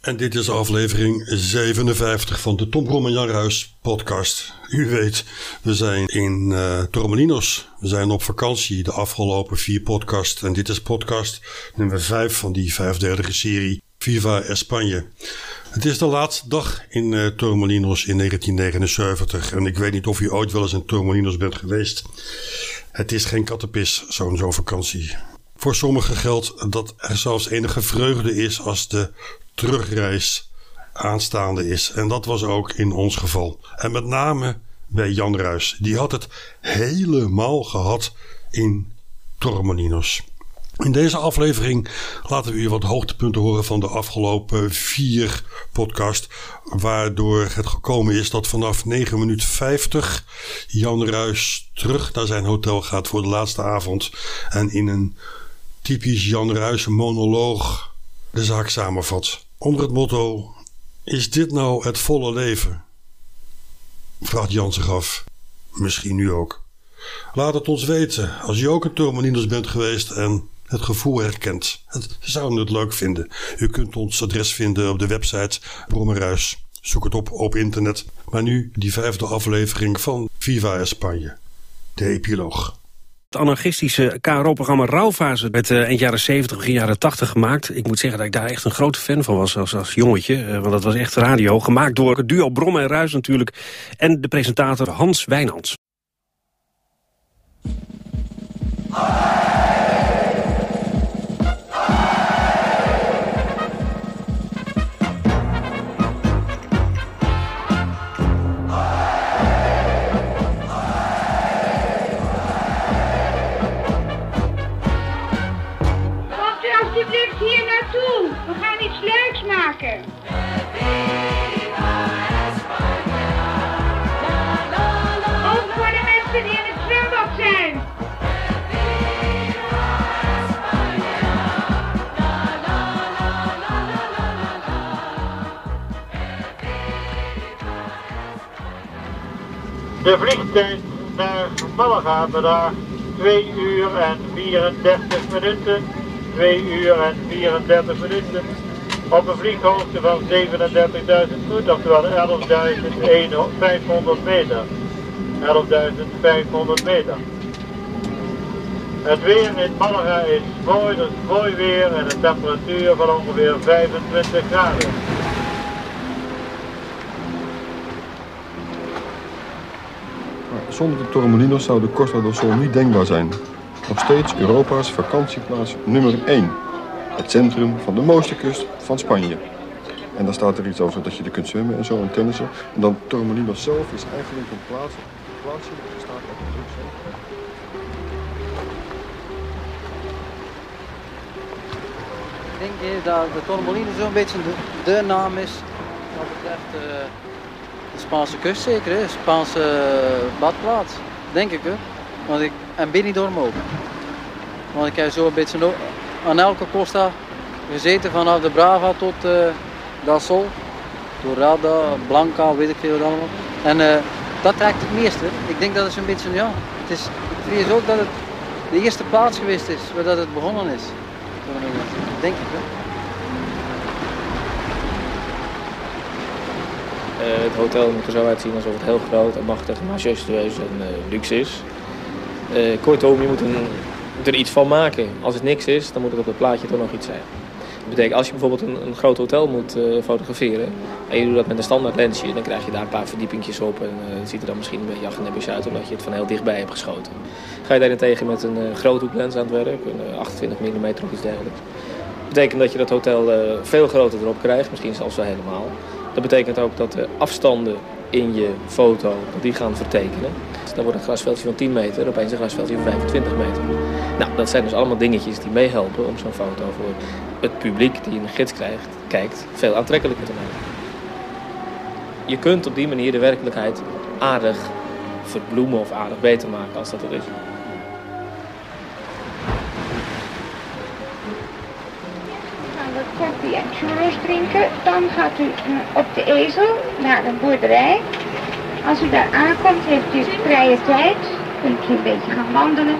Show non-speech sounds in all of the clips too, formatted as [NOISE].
En dit is aflevering 57 van de Tom Brom en Jan podcast. U weet, we zijn in uh, Torremolinos. We zijn op vakantie de afgelopen vier podcasts. En dit is podcast nummer 5 van die vijfdelige serie Viva España. Het is de laatste dag in uh, Torremolinos in 1979. En ik weet niet of u ooit wel eens in Torremolinos bent geweest. Het is geen kattenpis, zo'n zo'n vakantie. Voor sommigen geldt dat er zelfs enige vreugde is als de terugreis aanstaande is. En dat was ook in ons geval. En met name bij Jan Ruis. Die had het helemaal gehad in Torremolinos. In deze aflevering laten we u wat hoogtepunten horen van de afgelopen vier podcast. Waardoor het gekomen is dat vanaf 9 minuten 50 Jan Ruis terug naar zijn hotel gaat voor de laatste avond. En in een typisch Jan Ruis monoloog de zaak samenvat. Onder het motto: Is dit nou het volle leven? Vraagt Jan zich af. Misschien nu ook. Laat het ons weten als u ook een Tormaninos bent geweest en het gevoel herkent. Het zouden het leuk vinden. U kunt ons adres vinden op de website Brommerhuis. Zoek het op op internet. Maar nu die vijfde aflevering van Viva España. De epiloog. Het anarchistische KRO-programma Rauwfase werd uh, eind jaren 70, begin jaren 80 gemaakt. Ik moet zeggen dat ik daar echt een grote fan van was als, als jongetje. Uh, want dat was echt radio. Gemaakt door het duo en Ruis natuurlijk. En de presentator Hans Wijnands. Maken. Ook voor de mensen die in het zwembad zijn. De vliegtijd naar Malaga bedraagt 2 uur en 34 minuten. 2 uur en 34 minuten op een vlieghoogte van 37.000 voet, oftewel 11.500 meter. 11.500 meter. Het weer in Malaga is mooi, is mooi weer en een temperatuur van ongeveer 25 graden. Zonder de Torremolinos zou de Costa del Sol niet denkbaar zijn. Nog steeds Europa's vakantieplaats nummer 1 het centrum van de mooiste kust van Spanje. En dan staat er iets over dat je er kunt zwemmen en zo en tennissen. En dan Torremolinos zelf is eigenlijk een plaats, een plaatsje uit een drugcentrum. Ik denk dat de Torremolinos zo'n beetje de, de, naam is wat betreft uh, de Spaanse kust zeker? Spaanse uh, badplaats, denk ik. Hè? Want ik en Benidorm ook. Want ik heb zo een beetje aan elke costa gezeten vanaf de Brava tot uh, Gasol, Dorada, Blanca, weet ik veel wat allemaal. En uh, dat trekt het meeste. Ik denk dat het zo'n beetje, ja, het is, ook dat het de eerste plaats geweest is waar dat het begonnen is. Denk ik wel. Uh, het hotel moet er zo uitzien alsof het heel groot en machtig, majestueus en luxe is. Kortom, je moet een er iets van maken. Als het niks is, dan moet het op het plaatje toch nog iets zijn. Betekent, als je bijvoorbeeld een, groot hotel moet uh, fotograferen en je doet dat met een standaard lensje, dan krijg je daar een paar verdiepingjes op en het ziet er dan misschien een beetje achternebbisch uit omdat je het van heel dichtbij hebt geschoten. Ga je daarentegen met een uh, groothoeklens aan het werk, een 28 mm of iets dergelijks. Betekent dat je dat hotel veel groter erop krijgt, misschien zelfs wel helemaal. Dat betekent ook dat de afstanden in je foto, die gaan vertekenen. Dan wordt een grasveldje van 10 meter opeens een grasveldje van 25 meter. Nou, dat zijn dus allemaal dingetjes die meehelpen om zo'n foto voor het publiek die een gids krijgt, kijkt, veel aantrekkelijker te maken. Je kunt op die manier de werkelijkheid aardig verbloemen of aardig beter maken als dat er is. koffie en churros drinken. Dan gaat u op de ezel naar de boerderij. Als u daar aankomt, heeft u vrije tijd. Kunt u een beetje gaan wandelen.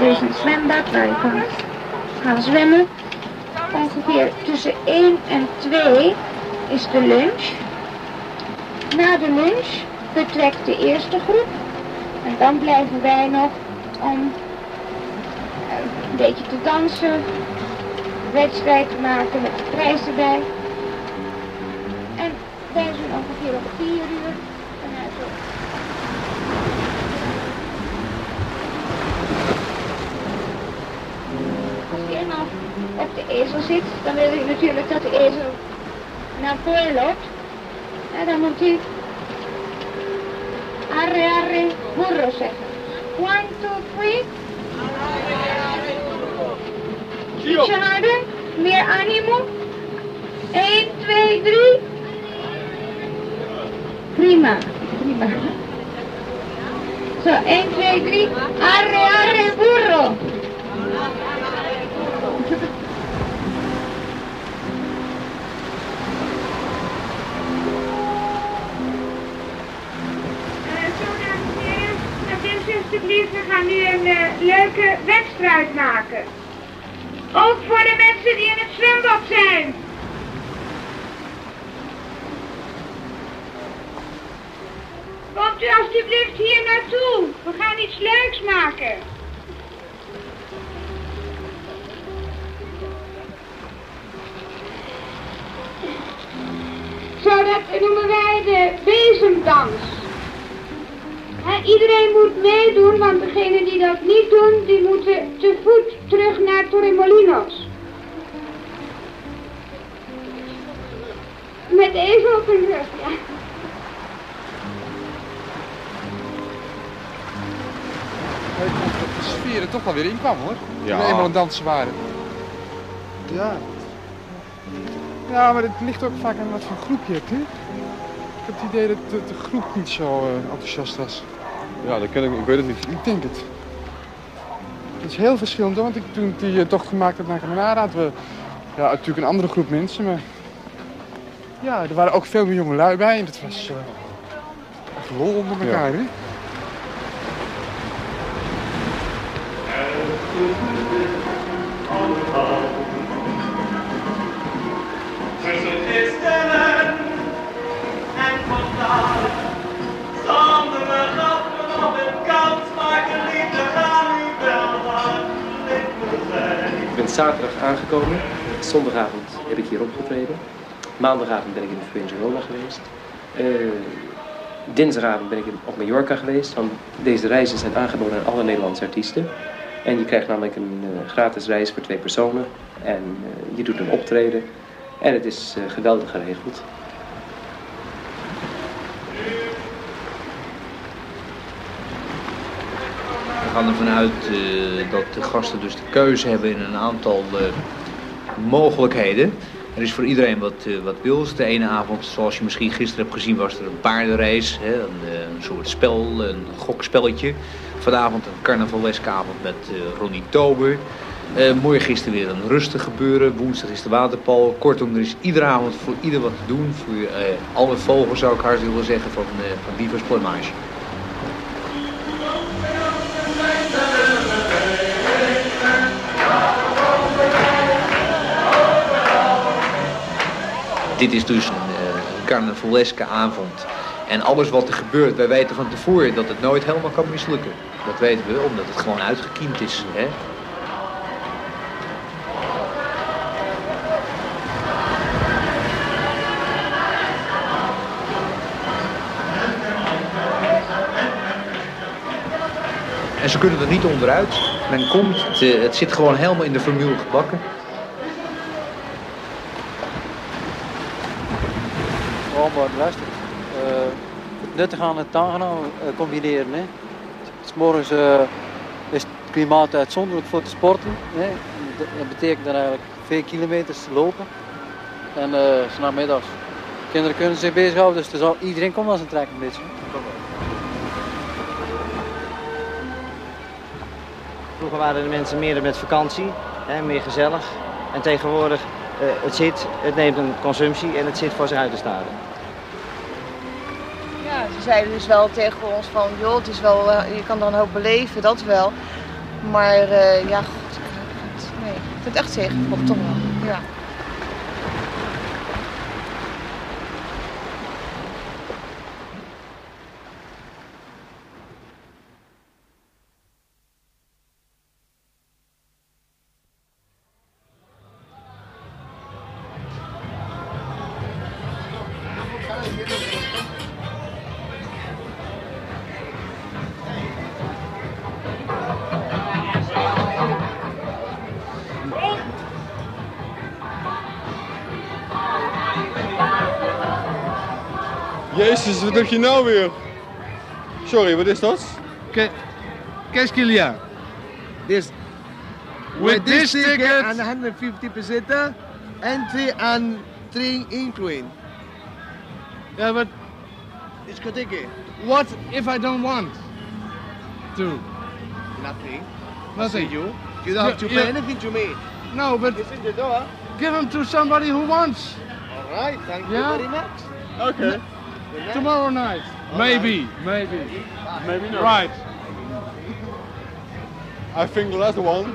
Er is een zwembad waar u kan gaan zwemmen. Ongeveer tussen 1 en 2 is de lunch. Na de lunch vertrekt de eerste groep. En dan blijven wij nog om eh, een beetje te dansen, wedstrijd te maken met de prijs erbij. En wij zijn ongeveer om vier uur vanuit de Als je eenmaal op de ezel zit, dan wil je natuurlijk dat de ezel naar voren loopt. En dan moet hij arre arre burro zeggen. One, two, three. Ietsje harder, meer animo. 1, 2, 3. Prima, prima. Zo, 1, 2, 3. Arre arre burro. Een eh, leuke wedstrijd maken. Ook voor de mensen die in het zwembad zijn. Komt u alsjeblieft hier naartoe. We gaan iets leuks maken. Zo, dat noemen wij de bezemdans. Iedereen moet meedoen, want degenen die dat niet doen, die moeten te voet terug naar Torremolinos. Met de ezel op hun rug, ja. Dat de sfeer er toch wel weer in kwam hoor. Ja. Toen eenmaal het dansen waren. Ja. Ja, maar het ligt ook vaak aan wat voor groep je hebt, hè? Ik heb het idee dat de, de groep niet zo eh, enthousiast was. Ja, dat ken ik, ik weet het niet. Ik denk het. Het is heel verschillend, hoor, want ik, toen ik die eh, tocht gemaakt heb naar Granada, hadden we ja, natuurlijk een andere groep mensen, maar ja, er waren ook veel meer jonge lui bij en het was eh echt lol onder elkaar, hè? Tussen en zaterdag aangekomen. Zondagavond heb ik hier opgetreden. Maandagavond ben ik in Fuengirola geweest. Eh, dinsdagavond ben ik op Mallorca geweest. Want deze reizen zijn aangeboden aan alle Nederlandse artiesten. En je krijgt namelijk een eh, gratis reis voor twee personen. En eh, je doet een optreden. En het is geweldig geregeld. Gaan ervan uit eh, dat de gasten dus de keuze hebben in een aantal eh, mogelijkheden. Er is voor iedereen wat, eh, wat wils. De ene avond, zoals je misschien gisteren hebt gezien, was er een paardenrace. Hè, een, soort spel, een gokspelletje. Vanavond een carnavaleske avond met eh, Ronnie Tober. Is er weer een rustig gebeuren. Woensdag is de waterpal. Kortom, er is iedere avond voor ieder wat te doen. Voor alle vogels zou ik hard willen zeggen van, eh van Divers Plumage. Dit is dus een eh, carnavaleske avond. En alles wat er gebeurt, wij weten van tevoren dat het nooit helemaal kan mislukken. Dat weten we, omdat het gewoon uitgekiend is. Hè? En ze kunnen er niet onderuit. Men komt, het, eh, het zit gewoon helemaal in de formule gebakken. Gewoon maar luister. Eh, het nuttige aan het aangenaam eh, combineren. Hè. S morgens eh, is het klimaat uitzonderlijk voor te sporten. Hè. Dat- betekent dan eigenlijk veel kilometers lopen. En eh s namiddags. Kinderen kunnen zich bezighouden, dus er zal, iedereen komt aan zijn trek een beetje. Vroeger waren de mensen meer met vakantie, hè, meer gezellig. En tegenwoordig, eh, het zit, het neemt een consumptie en het zit voor zich uit te staren. Zeiden dus wel tegen ons van, joh, het is wel, eh, je kan dan ook beleven, dat wel. Maar eh, ja, god, ik, nee, ik vind het echt tegengevallen, toch wel. Ja. Jezus, wat heb je nou weer? Sorry, wat is dat? Qu'est-ce qu'il y a? This. With this ticket- and 150 peseta, entry and train including. Yeah, but Discotheque. what if I don't want to? Nothing. Nothing. You. You don't have to pay you- anything to me. No, but It's in the door. give them to somebody who wants. All right. Thank Yeah? you very much. Okay. Tomorrow night. Maybe, maybe. Maybe not. Right. I think the last one.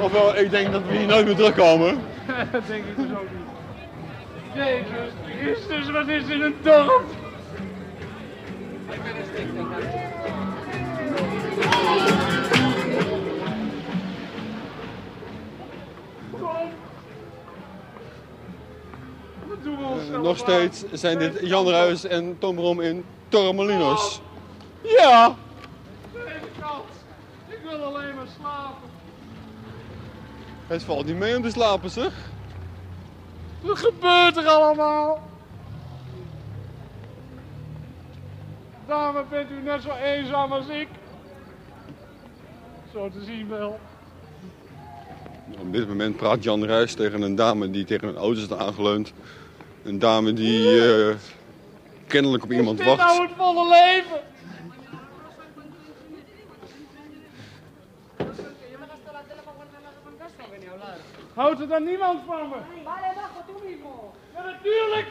Ofwel, ik denk dat we hier nooit meer terugkomen. Dat [LAUGHS] denk ik dus ook niet. Jezus Christus, wat is dit een dorp? Nog allemaal? steeds zijn dit Jan Ruijs en Tom Brom in Torremolinos. Ja! Kant. Ik wil alleen maar slapen. Het valt niet mee om te slapen, zeg. Wat gebeurt er allemaal? Dame, bent u net zo eenzaam als ik? Zo te zien wel. Op dit moment praat Jan Ruijs tegen een dame die tegen een auto staat aangeleund. Een dame die eh, kennelijk op iemand wacht. nou het volle leven? Houdt er dan niemand van me? Ja, natuurlijk!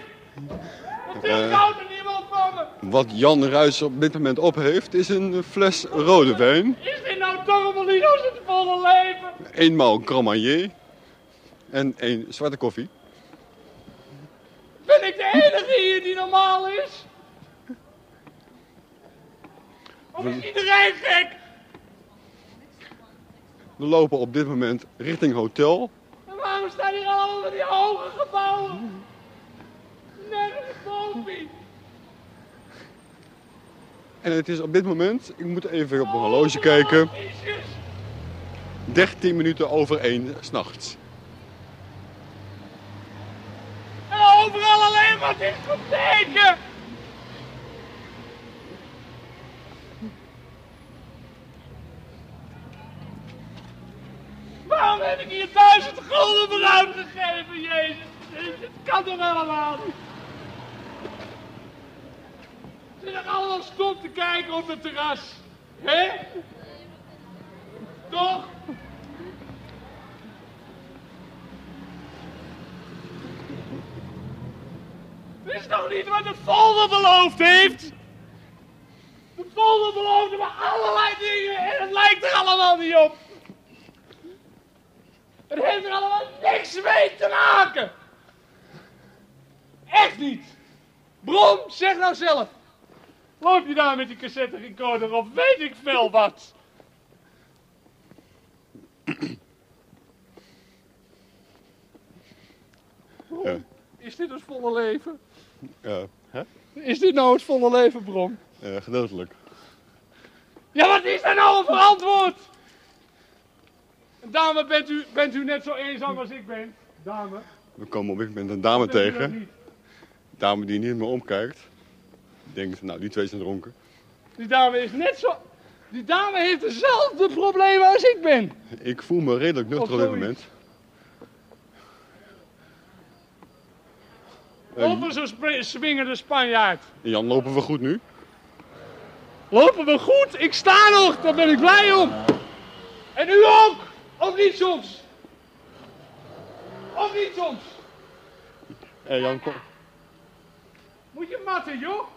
Natuurlijk Eh. houdt er niemand van me! Wat Jan Ruijs op dit moment op heeft is een fles rode wijn. Is dit nou Torremolinos het volle leven? Eenmaal Marnier. En één zwarte koffie. Ben ik de enige hier die normaal is? Of is iedereen gek? We lopen op dit moment richting hotel. En waarom staan hier allemaal van die hoge gebouwen? Nergens boven. En het is op dit moment, ik moet even op mijn horloge kijken, 13 minuten over 1 s'nachts. En overal maar discotheken! Waarom heb ik hier duizend gulden voor uitgegeven, Jezus? Het kan toch allemaal niet? Zit er allemaal stom te kijken op het terras? Hè? Toch? Niet wat de folder beloofd heeft? De folder beloofde me allerlei dingen en het lijkt er allemaal niet op. Het heeft er allemaal niks mee te maken. Echt niet. Brom, zeg nou zelf. Loop je daar met die cassette recorder of weet ik veel wat? Is dit het volle leven? Hè? Is dit nou het volle leven, Brom? Ja, gedeeltelijk. Ja, wat is daar nou voor antwoord? Dame, bent u, bent u net zo eenzaam als ik ben? Dame. We komen op dit moment een dame Bent tegen. niet? Een dame die niet meer omkijkt. Denkt, nou die twee zijn dronken. Die dame is net zo... Die dame heeft dezelfde problemen als ik ben. Ik voel me redelijk nuchter op dit moment. Lopen zo'n swingende Spanjaard. Jan, lopen we goed nu? Lopen we goed? Ik sta nog, daar ben ik blij om. En u ook? Of niet soms? Of niet soms? Hé Jan, kom. Moet je matten, joh?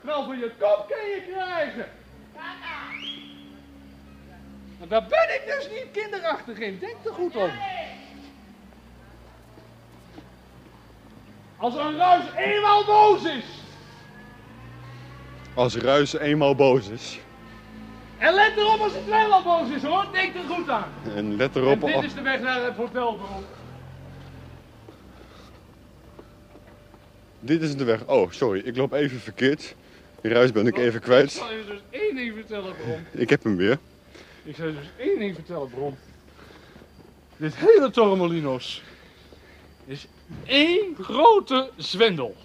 Knal voor je kop kan je krijgen. Maar daar ben ik dus niet kinderachtig in. Denk er goed om. Als een ruis eenmaal boos is. Als ruis eenmaal boos is. En let erop als het wel boos is hoor. Denk er goed aan. En let erop. Dit is de weg naar het hotelbureau. Dit is de weg. Oh, sorry. Ik loop even verkeerd. Die ruis ben ik oh, even kwijt. Ik zal je dus één ding vertellen, Bron. Ik heb hem weer. Ik zou dus één ding vertellen, Bron. Dit hele Torremolinos is één grote zwendel.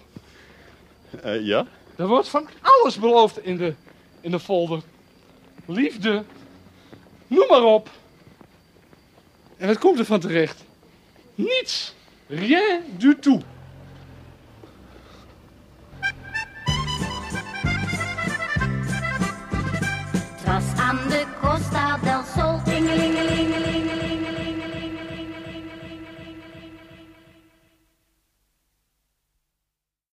Eh, ja? Er wordt van alles beloofd in de, in de folder. Liefde, noem maar op. En wat komt er van terecht? Niets. Rien du tout. aan de Costa del Sol. Tingelingelingeling.